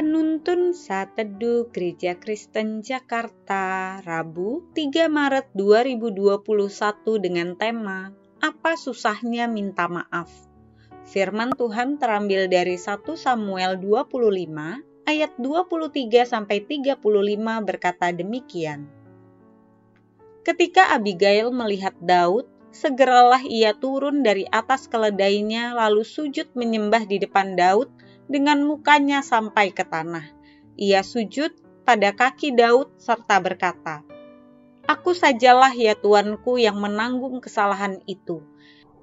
Penuntun Saat Teduh Gereja Kristen Jakarta, Rabu 3 Maret 2021 dengan tema Apa Susahnya Minta Maaf? Firman Tuhan terambil dari 1 Samuel 25 ayat 23 sampai 35 berkata demikian. Ketika Abigail melihat Daud, segeralah ia turun dari atas keledainya lalu sujud menyembah di depan Daud dengan mukanya sampai ke tanah. Ia sujud pada kaki Daud serta berkata, Aku sajalah ya Tuanku yang menanggung kesalahan itu.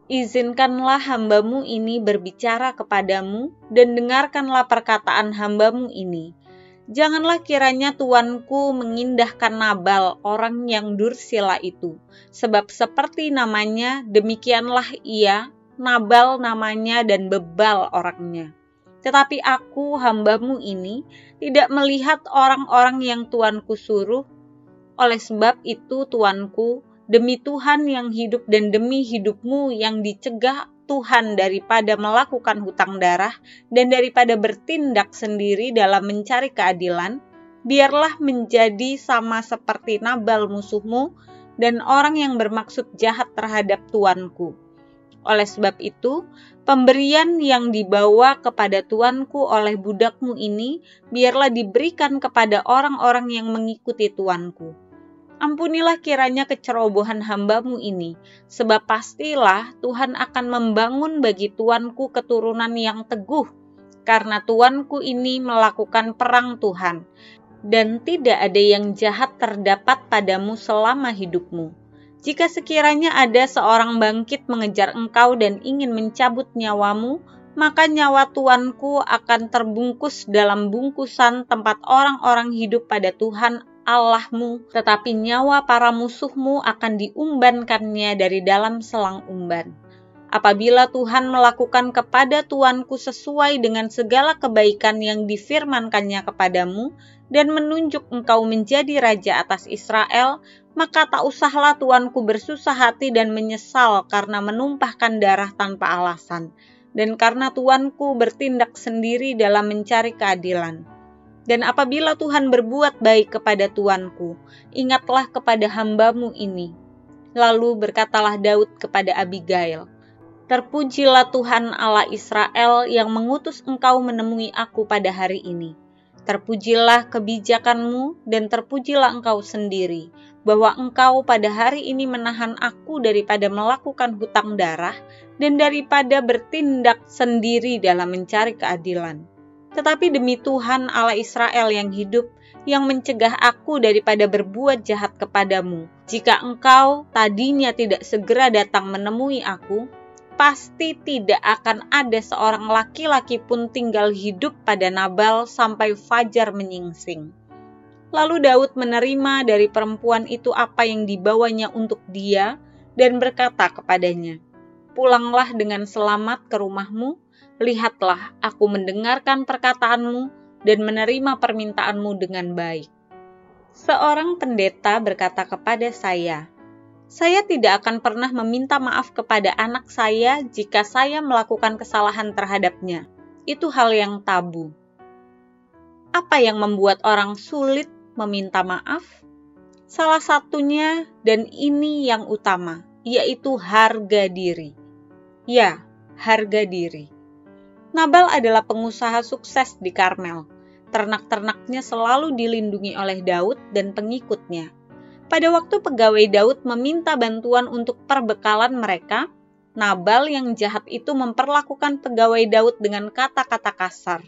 Izinkanlah hambamu ini berbicara kepadamu dan dengarkanlah perkataan hambamu ini. Janganlah kiranya tuanku mengindahkan Nabal orang yang dursila itu, sebab seperti namanya demikianlah ia, Nabal namanya dan bebal orangnya. Tetapi aku, hambamu ini, tidak melihat orang-orang yang tuanku suruh. Oleh sebab itu, tuanku, demi Tuhan yang hidup dan demi hidupmu yang dicegah Tuhan daripada melakukan hutang darah dan daripada bertindak sendiri dalam mencari keadilan, biarlah menjadi sama seperti Nabal musuhmu dan orang yang bermaksud jahat terhadap tuanku oleh sebab itu, pemberian yang dibawa kepada tuanku oleh budakmu ini biarlah diberikan kepada orang-orang yang mengikuti tuanku. Ampunilah kiranya kecerobohan hambamu ini, sebab pastilah Tuhan akan membangun bagi tuanku keturunan yang teguh, karena tuanku ini melakukan perang Tuhan, dan tidak ada yang jahat terdapat padamu selama hidupmu jika sekiranya ada seorang bangkit mengejar engkau dan ingin mencabut nyawamu, maka nyawa tuanku akan terbungkus dalam bungkusan tempat orang-orang hidup pada Tuhan Allahmu, tetapi nyawa para musuhmu akan diumbankannya dari dalam selang umban. Apabila Tuhan melakukan kepada tuanku sesuai dengan segala kebaikan yang difirmankannya kepadamu, dan menunjuk engkau menjadi raja atas Israel, maka tak usahlah tuanku bersusah hati dan menyesal karena menumpahkan darah tanpa alasan, dan karena tuanku bertindak sendiri dalam mencari keadilan. Dan apabila Tuhan berbuat baik kepada tuanku, ingatlah kepada hambamu ini. Lalu berkatalah Daud kepada Abigail, Terpujilah Tuhan Allah Israel yang mengutus engkau menemui aku pada hari ini Terpujilah kebijakanmu dan terpujilah engkau sendiri, bahwa engkau pada hari ini menahan aku daripada melakukan hutang darah dan daripada bertindak sendiri dalam mencari keadilan. Tetapi demi Tuhan Allah Israel yang hidup, yang mencegah aku daripada berbuat jahat kepadamu. Jika engkau tadinya tidak segera datang menemui aku, pasti tidak akan ada seorang laki-laki pun tinggal hidup pada Nabal sampai fajar menyingsing. Lalu Daud menerima dari perempuan itu apa yang dibawanya untuk dia dan berkata kepadanya, Pulanglah dengan selamat ke rumahmu, lihatlah aku mendengarkan perkataanmu dan menerima permintaanmu dengan baik. Seorang pendeta berkata kepada saya, saya tidak akan pernah meminta maaf kepada anak saya jika saya melakukan kesalahan terhadapnya. Itu hal yang tabu. Apa yang membuat orang sulit meminta maaf? Salah satunya, dan ini yang utama, yaitu harga diri. Ya, harga diri. Nabal adalah pengusaha sukses di Karmel. Ternak-ternaknya selalu dilindungi oleh Daud dan pengikutnya pada waktu pegawai Daud meminta bantuan untuk perbekalan mereka, Nabal yang jahat itu memperlakukan pegawai Daud dengan kata-kata kasar.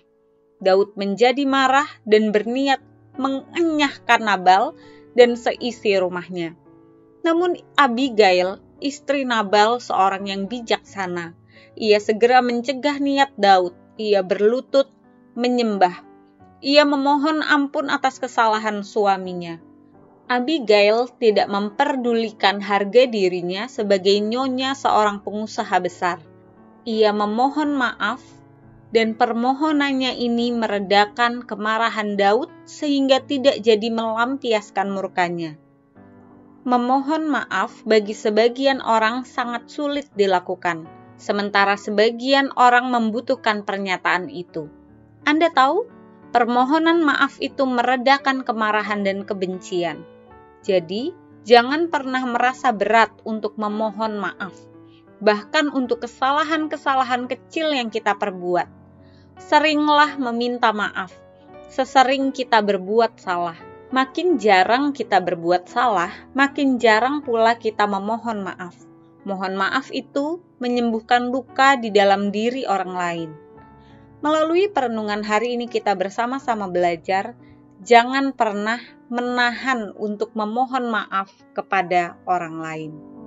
Daud menjadi marah dan berniat mengenyahkan Nabal dan seisi rumahnya. Namun Abigail, istri Nabal, seorang yang bijaksana. Ia segera mencegah niat Daud. Ia berlutut menyembah. Ia memohon ampun atas kesalahan suaminya. Abigail tidak memperdulikan harga dirinya sebagai nyonya seorang pengusaha besar. Ia memohon maaf dan permohonannya ini meredakan kemarahan Daud sehingga tidak jadi melampiaskan murkanya. Memohon maaf bagi sebagian orang sangat sulit dilakukan, sementara sebagian orang membutuhkan pernyataan itu. Anda tahu, Permohonan maaf itu meredakan kemarahan dan kebencian. Jadi, jangan pernah merasa berat untuk memohon maaf, bahkan untuk kesalahan-kesalahan kecil yang kita perbuat. Seringlah meminta maaf, sesering kita berbuat salah. Makin jarang kita berbuat salah, makin jarang pula kita memohon maaf. Mohon maaf itu menyembuhkan luka di dalam diri orang lain. Melalui perenungan hari ini kita bersama-sama belajar jangan pernah menahan untuk memohon maaf kepada orang lain.